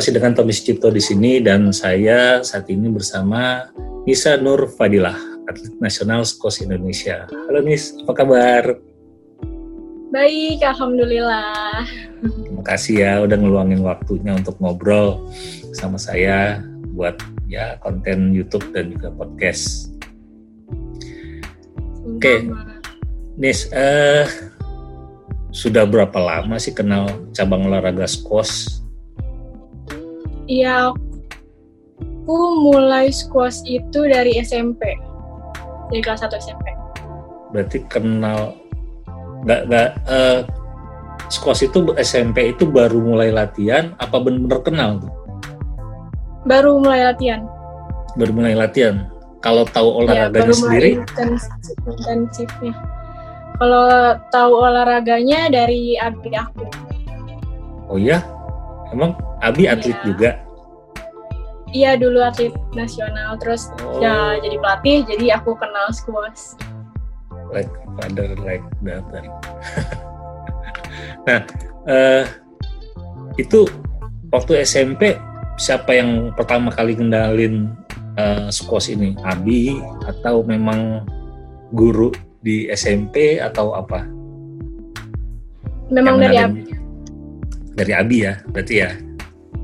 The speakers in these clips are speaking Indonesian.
Masih dengan Tommy Cipto di sini dan saya saat ini bersama Nisa Nur Fadilah, atlet nasional skos Indonesia. Halo Nis, apa kabar? Baik, alhamdulillah. Terima kasih ya udah ngeluangin waktunya untuk ngobrol sama saya buat ya konten YouTube dan juga podcast. Oke, okay. Nis, uh, sudah berapa lama sih kenal cabang olahraga squash? Iya, aku mulai squash itu dari SMP, dari kelas 1 SMP. Berarti kenal nggak nggak uh, squash itu SMP itu baru mulai latihan apa benar-benar kenal tuh? Baru mulai latihan. Baru mulai latihan. Kalau tahu iya, olahraganya ya, sendiri? intensifnya. Kalau tahu olahraganya dari abi aku. Oh iya? Emang Abi atlet ya. juga? Iya dulu atlet nasional, terus oh. ya jadi pelatih, jadi aku kenal squash. Like father, like daughter. nah, uh, itu waktu SMP siapa yang pertama kali kendalin uh, squash ini? Abi atau memang guru di SMP atau apa? Memang dari Abi. Dari Abi ya, berarti ya?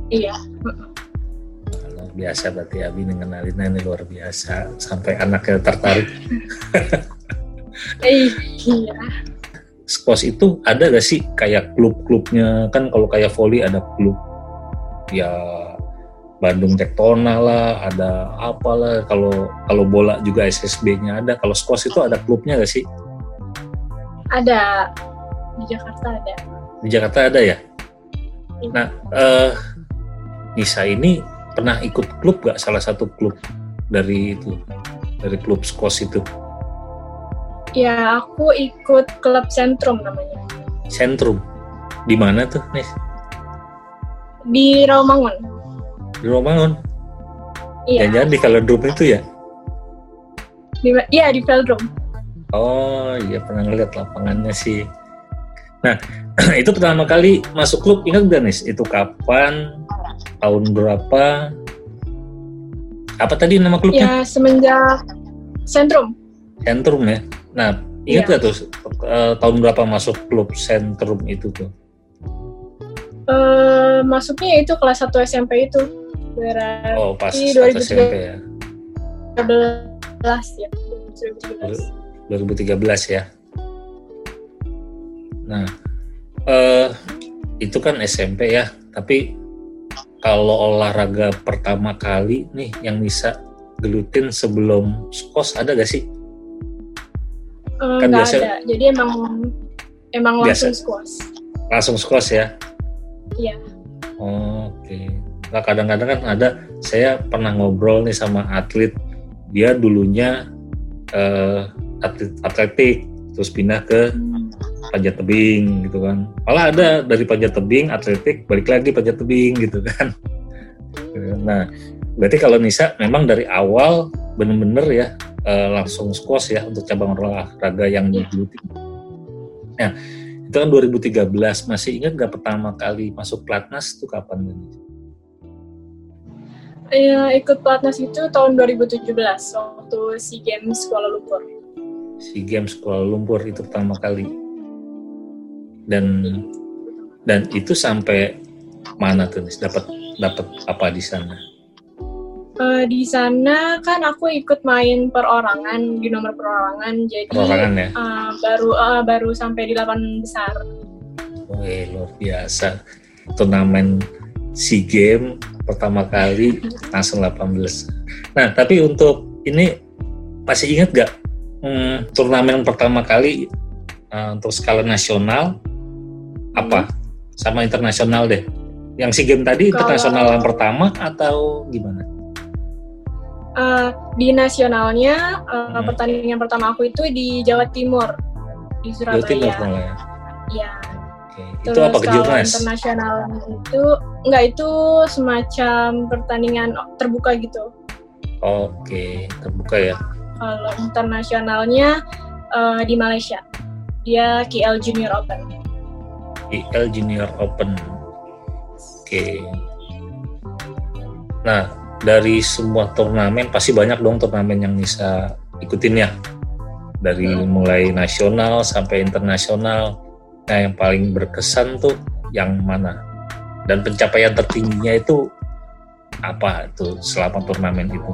Iya. Luar biasa berarti Abi mengenalin ini luar biasa sampai anaknya tertarik. iya. Squash itu ada gak sih kayak klub-klubnya kan kalau kayak volley ada klub ya Bandung Tektona lah, ada apalah kalau kalau bola juga SSB-nya ada. Kalau squash itu ada klubnya gak sih? Ada di Jakarta ada. Di Jakarta ada ya. Nah, uh, Nisa ini pernah ikut klub gak? Salah satu klub dari itu, dari klub squash itu? Ya, aku ikut klub Sentrum namanya. Sentrum, di mana tuh, Nis? Di Rawamangun di Romangun iya jangan di Velodrome itu ya di, iya di Velodrome oh iya pernah ngeliat lapangannya sih nah itu pertama kali masuk klub ingat gak nih itu kapan tahun berapa apa tadi nama klubnya? Ya semenjak Sentrum. Sentrum ya. Nah ingat ya. gak tuh uh, tahun berapa masuk klub Sentrum itu tuh? Uh, masuknya itu kelas 1 SMP itu. Berarti oh, pas 2013 SMP ya. 2013 ya. 2013. 2013 ya. Nah, uh, itu kan SMP ya, tapi kalau olahraga pertama kali nih yang bisa gelutin sebelum skos ada gak sih? Uh, kan biasa, ada. Jadi emang emang langsung biasa. skos. Langsung skos ya? Iya. Oh, Oke. Okay. Nah kadang-kadang kan ada saya pernah ngobrol nih sama atlet dia dulunya uh, atlet atletik terus pindah ke panjat tebing gitu kan. Malah ada dari panjat tebing atletik balik lagi panjat tebing gitu kan. Nah berarti kalau Nisa memang dari awal bener-bener ya uh, langsung squash ya untuk cabang olahraga yang digeluti. Nah itu kan 2013 masih ingat nggak pertama kali masuk pelatnas itu kapan? Ya, ikut pelatnas itu tahun 2017 waktu SEA Games Kuala Lumpur. SEA Games Kuala Lumpur itu pertama kali. Dan dan itu sampai mana tuh dapat dapat apa di sana? Uh, di sana kan aku ikut main perorangan di nomor perorangan jadi perorangan ya? uh, baru uh, baru sampai di delapan besar. Wih luar biasa turnamen SEA Games pertama kali langsung 18. Nah, tapi untuk ini masih ingat gak hmm, turnamen pertama kali uh, untuk skala nasional apa? Hmm. Sama internasional deh. Yang SEA Games tadi Kalau, internasional yang pertama atau gimana? Uh, di nasionalnya uh, hmm. pertandingan pertama aku itu di Jawa Timur di Surabaya. Jawa Timur ya. Iya. Okay. Itu apa kejurnas? internasional itu enggak itu semacam pertandingan terbuka gitu. Oke, okay. terbuka ya. Kalau internasionalnya uh, di Malaysia. Dia KL Junior Open. KL Junior Open. Oke. Okay. Nah, dari semua turnamen pasti banyak dong turnamen yang bisa ikutin ya. Dari hmm. mulai nasional sampai internasional. Nah, yang paling berkesan tuh yang mana? Dan pencapaian tertingginya itu apa tuh selama turnamen itu?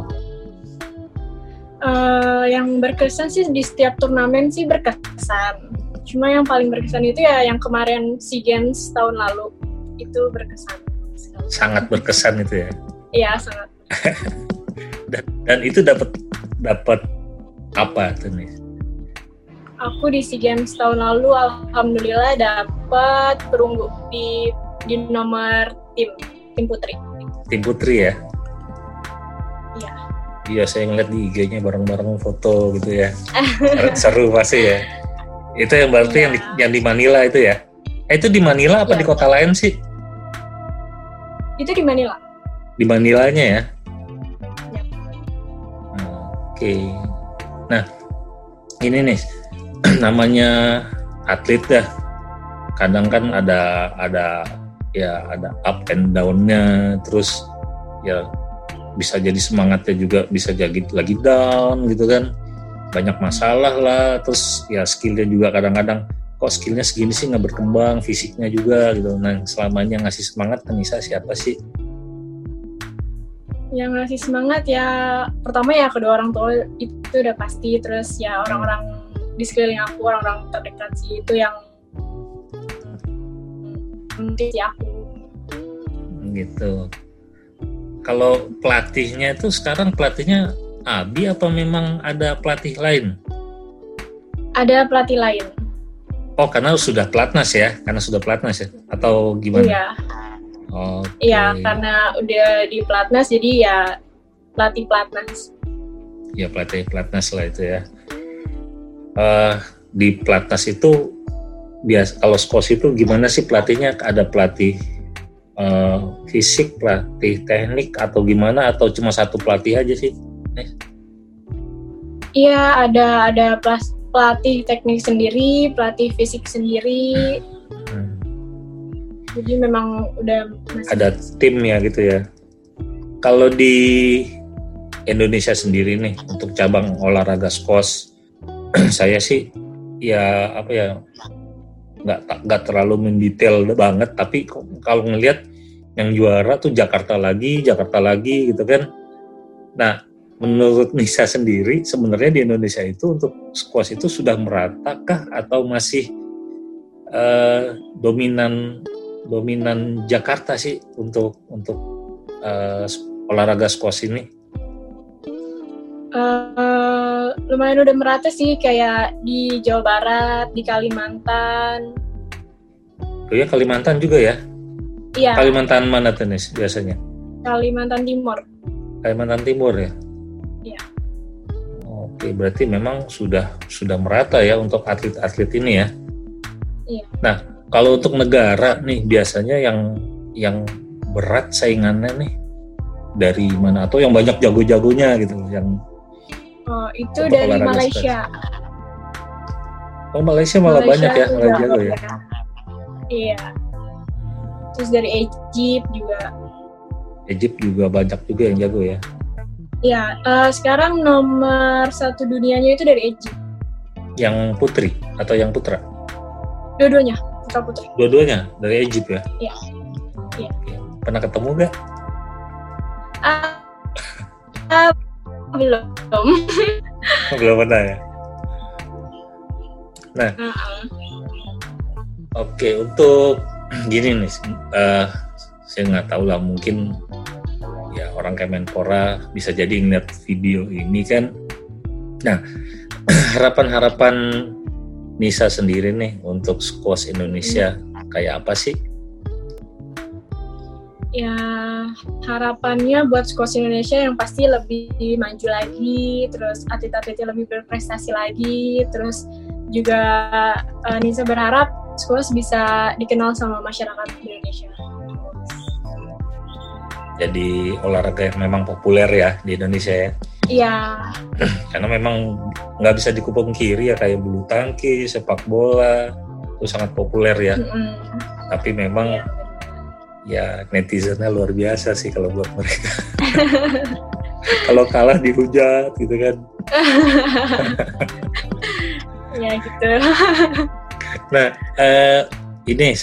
Uh, yang berkesan sih di setiap turnamen sih berkesan. Cuma yang paling berkesan itu ya yang kemarin SEA Games tahun lalu itu berkesan. Sangat berkesan itu ya. Iya sangat. dan, dan itu dapat dapat apa tuh nih? Aku di SEA Games tahun lalu alhamdulillah dapat perunggu di di nomor tim tim putri. Tim putri ya? Iya. Iya saya ngeliat di IG-nya bareng-bareng foto gitu ya. Seru pasti ya. Itu yang berarti iya. yang di, yang di Manila itu ya? Eh, itu di Manila apa iya. di kota lain sih? Itu di Manila. Di Manilanya ya? ya. Oke. Okay. Nah, ini nih namanya atlet dah. Kadang kan ada ada ya ada up and down-nya terus ya bisa jadi semangatnya juga bisa jadi lagi down gitu kan banyak masalah lah terus ya skillnya juga kadang-kadang kok skillnya segini sih nggak berkembang fisiknya juga gitu. Nah selamanya ngasih semangat kan Nisa siapa sih? Yang ngasih semangat ya pertama ya kedua orang tua itu udah pasti terus ya orang-orang di sekeliling aku orang-orang terdekat sih itu yang nanti aku. Gitu. Kalau pelatihnya itu sekarang pelatihnya Abi apa memang ada pelatih lain? Ada pelatih lain. Oh, karena sudah pelatnas ya? Karena sudah pelatnas ya? Atau gimana? Iya. Okay. Iya, karena udah di pelatnas jadi ya pelatih pelatnas. Ya pelatih pelatnas lah itu ya. Uh, di pelatnas itu bias kalau skos itu gimana sih pelatihnya? Ada pelatih uh, fisik, pelatih teknik atau gimana? Atau cuma satu pelatih aja sih? Iya, ada ada pelatih teknik sendiri, pelatih fisik sendiri. Hmm. Jadi memang udah masih ada tim ya gitu ya. Kalau di Indonesia sendiri nih untuk cabang olahraga squash, saya sih ya apa ya nggak nggak terlalu mendetail banget tapi kalau ngelihat yang juara tuh Jakarta lagi Jakarta lagi gitu kan nah menurut Nisa sendiri sebenarnya di Indonesia itu untuk squash itu sudah meratakah atau masih uh, dominan dominan Jakarta sih untuk untuk uh, olahraga squash ini? Uh, lumayan udah merata sih kayak di Jawa Barat, di Kalimantan. Oh ya Kalimantan juga ya? Iya. Kalimantan mana tenis biasanya? Kalimantan Timur. Kalimantan Timur ya? Iya. Oke, berarti memang sudah sudah merata ya untuk atlet-atlet ini ya. Iya. Nah, kalau untuk negara nih biasanya yang yang berat saingannya nih dari mana atau yang banyak jago-jagonya gitu yang Oh, itu dari Malaysia. Oh, Malaysia malah Malaysia banyak ya, malah jago ya. Iya. Terus dari Egypt juga. Egypt juga banyak juga yang jago ya. Ya, uh, sekarang nomor satu dunianya itu dari Egypt. Yang putri atau yang putra? Dua-duanya, putra putri. Dua-duanya dari Egypt ya? Iya. Iya. Pernah ketemu gak? Uh, uh, belum. belum pernah ya? Nah, uh -uh. oke okay, untuk gini nih, uh, saya nggak tahu lah mungkin ya orang Kemenpora bisa jadi ngeliat video ini kan. Nah, harapan-harapan Nisa sendiri nih untuk squash Indonesia kayak apa sih? Ya harapannya buat squash Indonesia yang pasti lebih maju lagi, terus atlet-atletnya lebih berprestasi lagi, terus juga uh, Nisa berharap squash bisa dikenal sama masyarakat Indonesia jadi olahraga yang memang populer ya di Indonesia ya. Iya. Karena memang nggak bisa dikupung kiri ya kayak bulu tangkis, sepak bola itu sangat populer ya. Mm -hmm. Tapi memang ya, ya netizennya luar biasa sih kalau buat mereka. kalau kalah dihujat gitu kan ya gitu nah eh, ini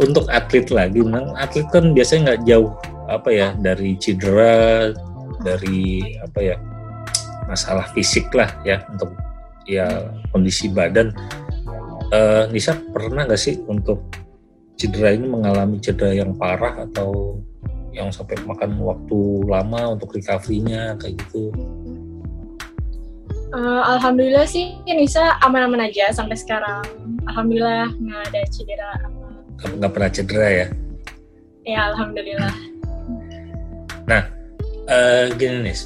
untuk atlet lagi memang atlet kan biasanya nggak jauh apa ya dari cedera dari apa ya masalah fisik lah ya untuk ya kondisi badan uh, Nisa pernah nggak sih untuk cedera ini mengalami cedera yang parah atau yang sampai makan waktu lama untuk recovery-nya kayak gitu? Uh, Alhamdulillah sih Nisa aman-aman aja sampai sekarang. Alhamdulillah nggak ada cedera. Nggak pernah cedera ya? Ya Alhamdulillah. Nah, uh, gini nih,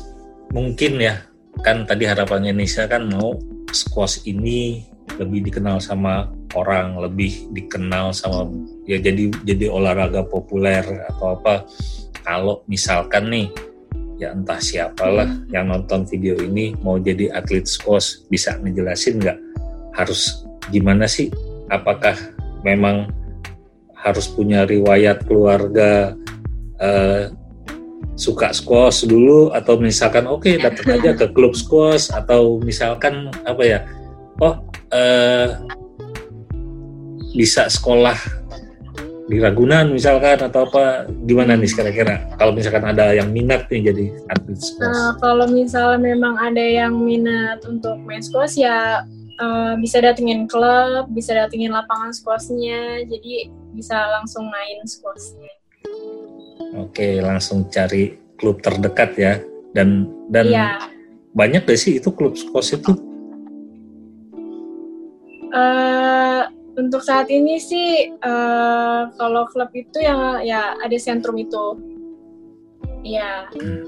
mungkin ya kan tadi harapannya Nisa kan mau squash ini lebih dikenal sama orang, lebih dikenal sama ya jadi jadi olahraga populer atau apa. Kalau misalkan nih ya entah siapalah yang nonton video ini mau jadi atlet squash bisa ngejelasin nggak harus gimana sih apakah memang harus punya riwayat keluarga uh, suka squash dulu atau misalkan oke okay, datang aja ke klub squash atau misalkan apa ya oh uh, bisa sekolah di Ragunan misalkan atau apa gimana nih kira-kira kalau misalkan ada yang minat nih jadi atlet squash? Uh, kalau misalnya memang ada yang minat untuk main squash ya uh, bisa datengin klub, bisa datengin lapangan squashnya, jadi bisa langsung main squashnya. Oke, langsung cari klub terdekat ya dan dan ya. banyak gak sih itu klub squash itu? Uh, untuk saat ini sih uh, kalau klub itu yang ya ada sentrum itu. Iya. Hmm.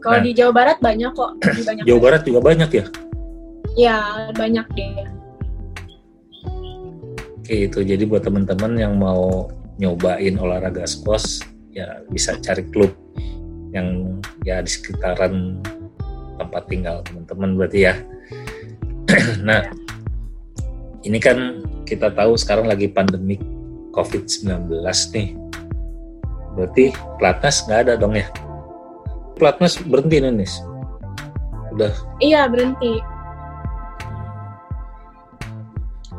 Kalau nah, di Jawa Barat banyak kok. Banyak Jawa Barat juga banyak ya? Ya banyak deh. Oke itu jadi buat teman-teman yang mau nyobain olahraga squash ya bisa cari klub yang ya di sekitaran tempat tinggal teman-teman berarti ya. nah ini kan kita tahu sekarang lagi pandemi COVID-19 nih. Berarti pelatnas nggak ada dong ya? Pelatnas berhenti nih, Nis? Udah? Iya, berhenti.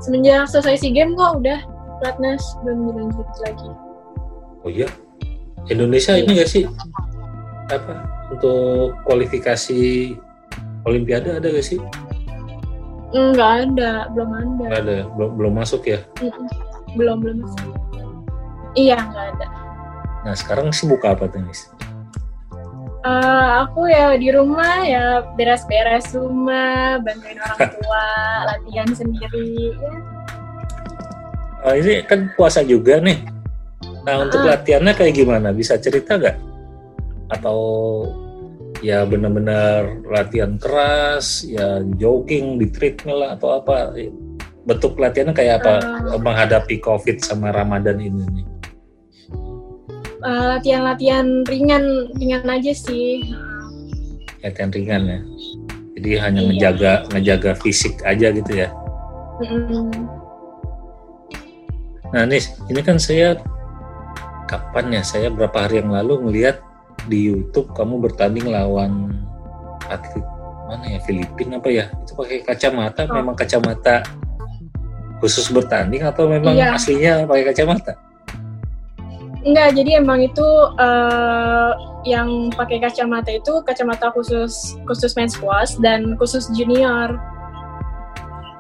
Semenjak selesai SEA Games kok udah pelatnas belum dilanjut lagi. Oh iya? Indonesia ini nggak sih? Apa? Untuk kualifikasi Olimpiade ada gak sih? Enggak ada, belum ada. Enggak ada, belum belum masuk ya? Belum belum masuk. Iya enggak ada. Nah sekarang sih buka apa tenis? Uh, aku ya di rumah ya beres-beres rumah, bantuin orang tua, latihan sendiri. Ya. Uh, ini kan puasa juga nih. Nah untuk uh. latihannya kayak gimana? Bisa cerita nggak? Atau ya benar-benar latihan keras, ya jogging di treadmill atau apa. Bentuk latihannya kayak apa uh, menghadapi COVID sama Ramadan ini nih? Uh, latihan-latihan ringan ringan aja sih. Latihan ringan ya. Jadi hanya iya. ngejaga ngejaga fisik aja gitu ya. Mm-hmm. Nah, Nis, ini kan saya kapan ya? Saya berapa hari yang lalu melihat di YouTube kamu bertanding lawan atlet mana ya Filipina apa ya itu pakai kacamata oh. memang kacamata khusus bertanding atau memang iya. aslinya pakai kacamata? Enggak, jadi emang itu uh, yang pakai kacamata itu kacamata khusus khusus main squash dan khusus junior.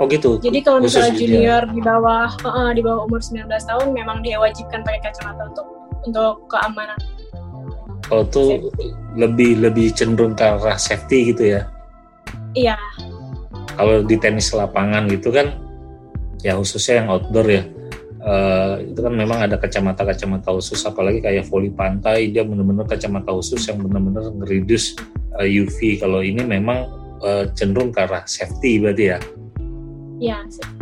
Oh gitu. Jadi kalau misalnya junior, junior di bawah uh, di bawah umur 19 tahun memang diwajibkan pakai kacamata untuk untuk keamanan kalau tuh lebih lebih cenderung ke arah safety gitu ya? Iya. Kalau di tenis lapangan gitu kan, ya khususnya yang outdoor ya, uh, itu kan memang ada kacamata-kacamata khusus, apalagi kayak voli pantai, dia benar-benar kacamata khusus yang benar-benar ngeridus uh, eh, UV. Kalau ini memang uh, cenderung ke arah safety berarti ya? Iya, safety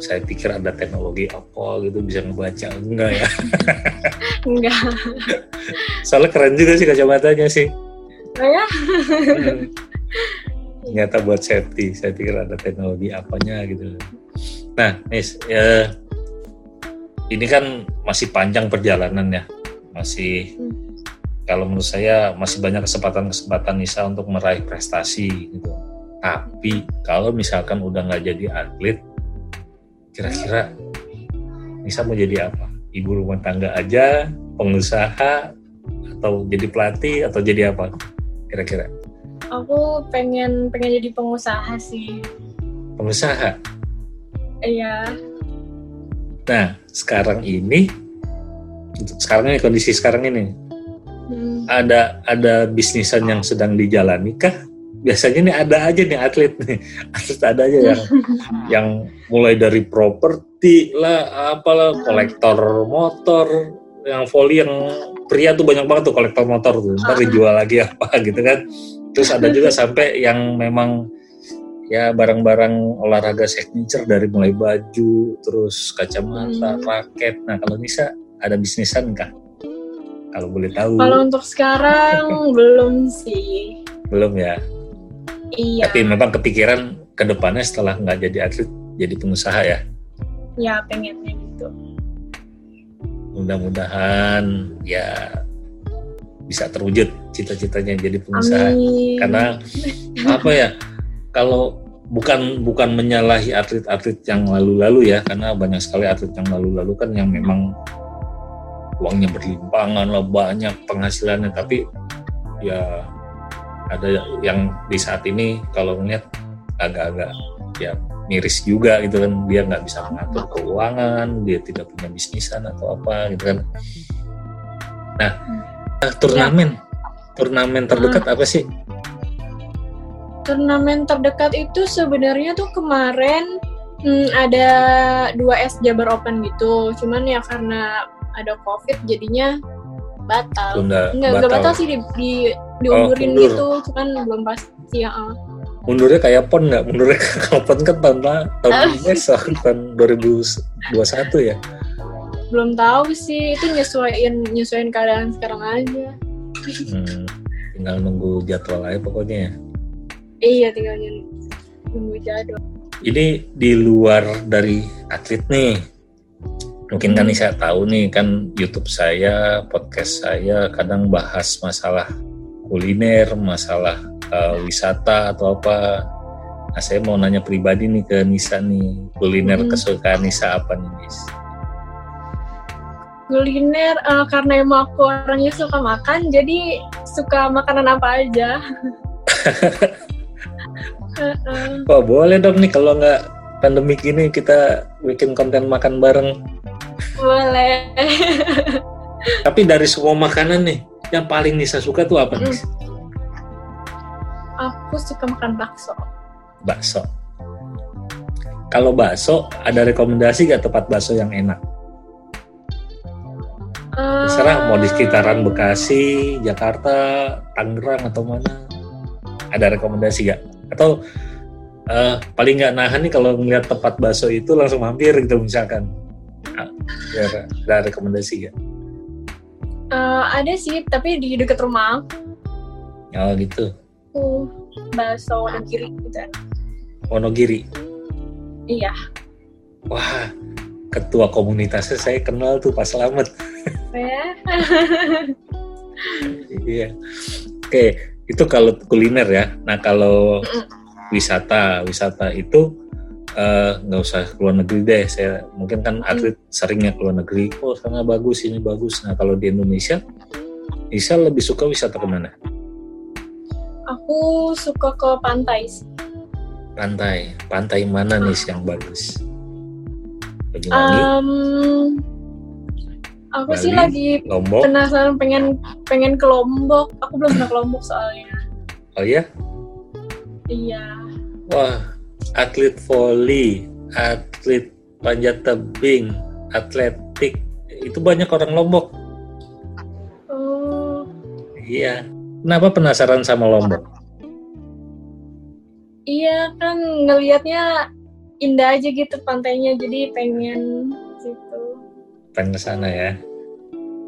saya pikir ada teknologi apa gitu bisa ngebaca. Enggak ya. Enggak. Soalnya keren juga sih kacamatanya sih. Oh ya? Hmm. ternyata buat safety. Saya pikir ada teknologi apanya gitu. Nah Nis ya, ini kan masih panjang perjalanan ya. Masih kalau menurut saya masih banyak kesempatan-kesempatan Nisa untuk meraih prestasi gitu. Tapi kalau misalkan udah nggak jadi atlet, kira-kira Nisa mau jadi apa? Ibu rumah tangga aja, pengusaha, atau jadi pelatih, atau jadi apa? Kira-kira? Aku pengen pengen jadi pengusaha sih. Pengusaha? Iya. Nah, sekarang ini, sekarang ini kondisi sekarang ini, Hmm. ada ada bisnisan yang sedang dijalani kah? Biasanya nih ada aja nih atlet nih, atlet ada aja yang yang mulai dari properti lah, apalah kolektor motor, yang volley yang pria tuh banyak banget tuh kolektor motor tuh, ntar dijual lagi apa gitu kan. Terus ada juga sampai yang memang ya barang-barang olahraga signature dari mulai baju, terus kacamata, Hmm. raket. Nah kalau Nisa ada bisnisan kah? Kalau boleh tahu. Kalau untuk sekarang belum sih. Belum ya. Iya. Tapi memang kepikiran ke depannya setelah nggak jadi atlet jadi pengusaha ya. Ya pengennya gitu. Mudah-mudahan ya bisa terwujud cita-citanya jadi pengusaha. Amin. Karena apa ya? Kalau bukan bukan menyalahi atlet-atlet yang lalu-lalu ya, karena banyak sekali atlet yang lalu-lalu kan yang memang uangnya berlimpangan lah banyak penghasilannya, tapi ya ada yang di saat ini kalau ngeliat agak-agak ya miris juga gitu kan. Dia nggak bisa mengatur keuangan dia tidak punya bisnisan atau apa gitu kan. Nah eh, turnamen turnamen terdekat apa sih? Turnamen terdekat itu sebenarnya tuh kemarin hmm, ada dua S Jabar Open gitu. Cuman ya karena ada COVID jadinya batal. tunda Enggak, enggak batal sih di, di diundurin mundur. gitu, cuman belum pasti ya. ah. mundurnya kayak pon nggak mundurnya kalau pon kan tahun la- tahun Ah. besok tahun 2021 ya Belum tahu sih, itu nyesuaiin nyesuaiin keadaan sekarang aja. hmm, tinggal nunggu jadwal aja pokoknya ya Iya, tinggal nunggu jadwal. ini di luar dari atlet nih mungkin kan saya tahu nih kan YouTube saya podcast saya kadang bahas masalah kuliner masalah eh, wisata atau apa nah saya mau nanya pribadi nih ke Nisa nih kuliner Hmm. kesukaan Nisa apa nih Nis? Kuliner eh, karena emang aku orangnya suka makan, jadi suka makanan apa aja. Wah boleh dong nih kalau nggak pandemi gini kita bikin konten makan bareng Boleh. tapi dari semua makanan nih yang paling Nisa suka tuh apa nih? Aku suka makan bakso. bakso. Kalau bakso, ada rekomendasi gak tempat bakso yang enak? Terserah mau di sekitaran Bekasi, Jakarta, Tangerang atau mana? Ada rekomendasi gak? Atau eh, paling nggak nahan nih kalau ngeliat tempat bakso itu langsung mampir gitu misalkan. Ah, Ada, ada rekomendasi gak? eh, ada sih, tapi di dekat rumah Oh gitu. aku bakso Wonogiri gitu. Wonogiri. Iya. Wah, ketua komunitasnya saya kenal tuh Pak Slamet. Ya. Iya. Oke, itu kalau kuliner ya. Nah kalau wisata, wisata itu eh, nggak usah keluar negeri deh. Saya mungkin kan atlet seringnya keluar negeri. Oh sana bagus, ini bagus. Nah kalau di Indonesia, Nisa lebih suka wisata ke mana? Aku suka ke pantai sih. Pantai. Pantai mana nih yang bagus? Banyuwangi, Um, aku sih Bali? lagi Lombok. penasaran pengen pengen ke Lombok. Aku belum pernah ke Lombok soalnya. Oh ya? Iya. Wah, atlet volley, atlet panjat tebing, atletik, itu banyak orang Lombok. Oh, Iya. Kenapa penasaran sama Lombok? iya kan ngelihatnya indah aja gitu pantainya, jadi pengen situ. Pengen ke sana ya.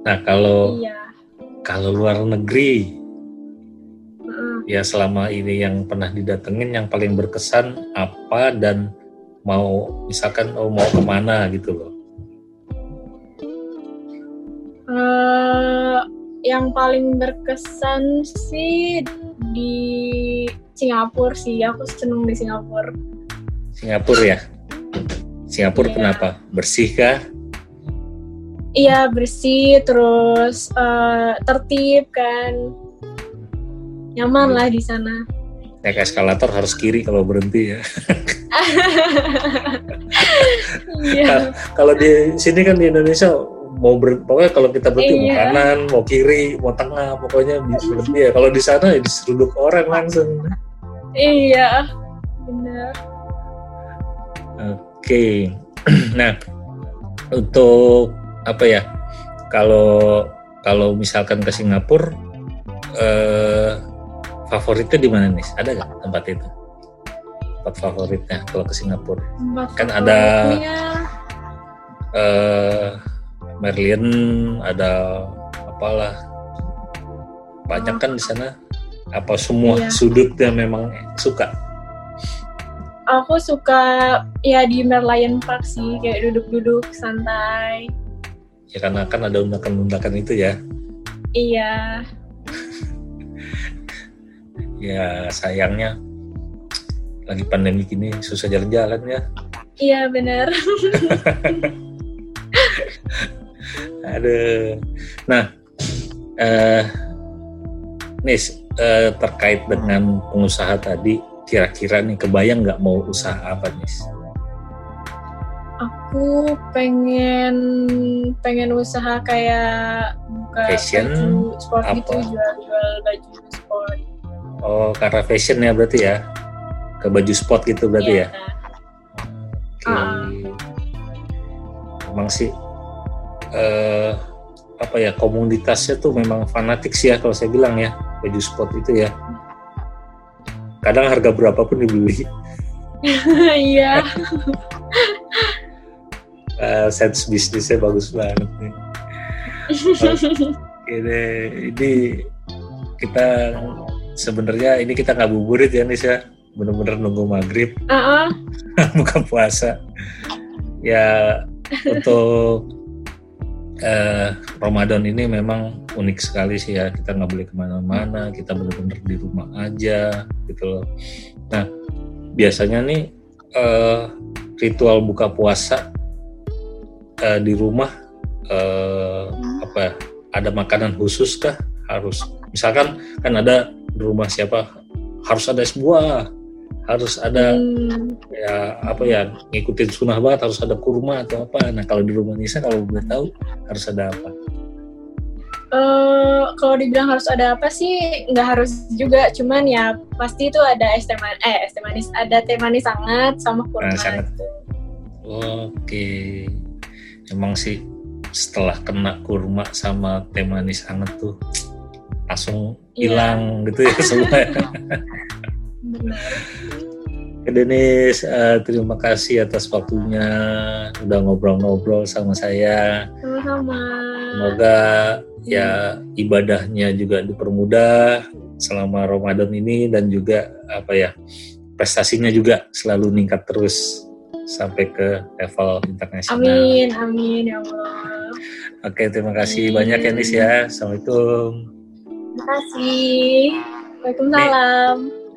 Nah, kalau Iya. kalau luar negeri. Ya selama ini yang pernah didatengin yang paling berkesan apa dan mau misalkan oh mau ke mana gitu loh. Eh, yang paling berkesan sih di Singapura sih. Aku seneng di Singapura. Singapura ya? Singapura Iya. kenapa? Bersih kah? Iya bersih, terus eh, tertib kan, nyaman lah di sana. Naik eskalator harus kiri kalau berhenti ya. Iya, Kalau di sini kan di Indonesia mau ber, pokoknya kalau kita berhenti mau Iya. kanan, mau kiri, mau tengah, pokoknya bisa berhenti ya. Kalau di sana ya diseruduk orang langsung. iya, benar. Oke. Nah, untuk apa ya? Kalau kalau misalkan ke Singapura eh favoritnya di mana nih? Ada nggak tempat itu? Tempat favoritnya kalau ke Singapura? Tempat Kan ada- favoritnya, eh Merlion, ada apalah banyak kan di sana. Apa semua Iya. sudutnya memang suka? Aku suka ya di Merlion Park sih, kayak duduk-duduk santai. Ya karena kan ada undakan-undakan itu ya. Iya, Ya sayangnya lagi pandemi gini susah jalan-jalan ya. iya benar. Aduh. Nah, eh, Nis eh, terkait dengan pengusaha tadi, kira-kira nih kebayang nggak mau usaha apa Nis? Aku pengen pengen usaha kayak buka Fashion, baju sport apa? gitu, jual-jual baju sport. Oh karena fashion ya berarti ya? Ke baju sport gitu berarti Iya. ya? Oke. Emang sih eh apa ya komunitasnya tuh memang fanatik sih ya kalau saya bilang ya baju sport itu ya. Kadang harga berapapun dibeli. Iya. Eh, sense bisnisnya bagus banget nih. Ini, ini kita sebenarnya ini kita ngabuburit ya Nis ya. Bener-bener nunggu maghrib ah. buka puasa. Ya untuk eh, Ramadan ini memang unik sekali sih ya. Kita nggak boleh ke mana-mana. Kita bener-bener di rumah aja gitu loh. Nah biasanya nih eh, ritual buka puasa eh, di rumah eh, apa ya, ada makanan khusus kah harus misalkan kan ada rumah siapa harus ada es buah harus ada Hmm. ya apa ya ngikutin sunnah banget harus ada kurma atau apa nah kalau di rumah Nisa kalau boleh tahu harus ada apa Eh, kalau dibilang harus ada apa sih nggak harus juga cuman ya pasti itu ada es teh manis eh es teh manis ada teh manis hangat sama kurma Nah, sangat. gitu. oke emang sih setelah kena kurma sama teh manis hangat tuh langsung Iya. hilang gitu ya semua benar Denis, eh, terima kasih atas waktunya udah ngobrol-ngobrol sama saya. sama-sama Semoga ya ibadahnya juga dipermudah selama Ramadan ini dan juga apa ya prestasinya juga selalu meningkat terus sampai ke level internasional. amin amin ya Allah Oke, terima kasih Amin. banyak ya Nis ya. Assalamualaikum. Kasih. Waalaikumsalam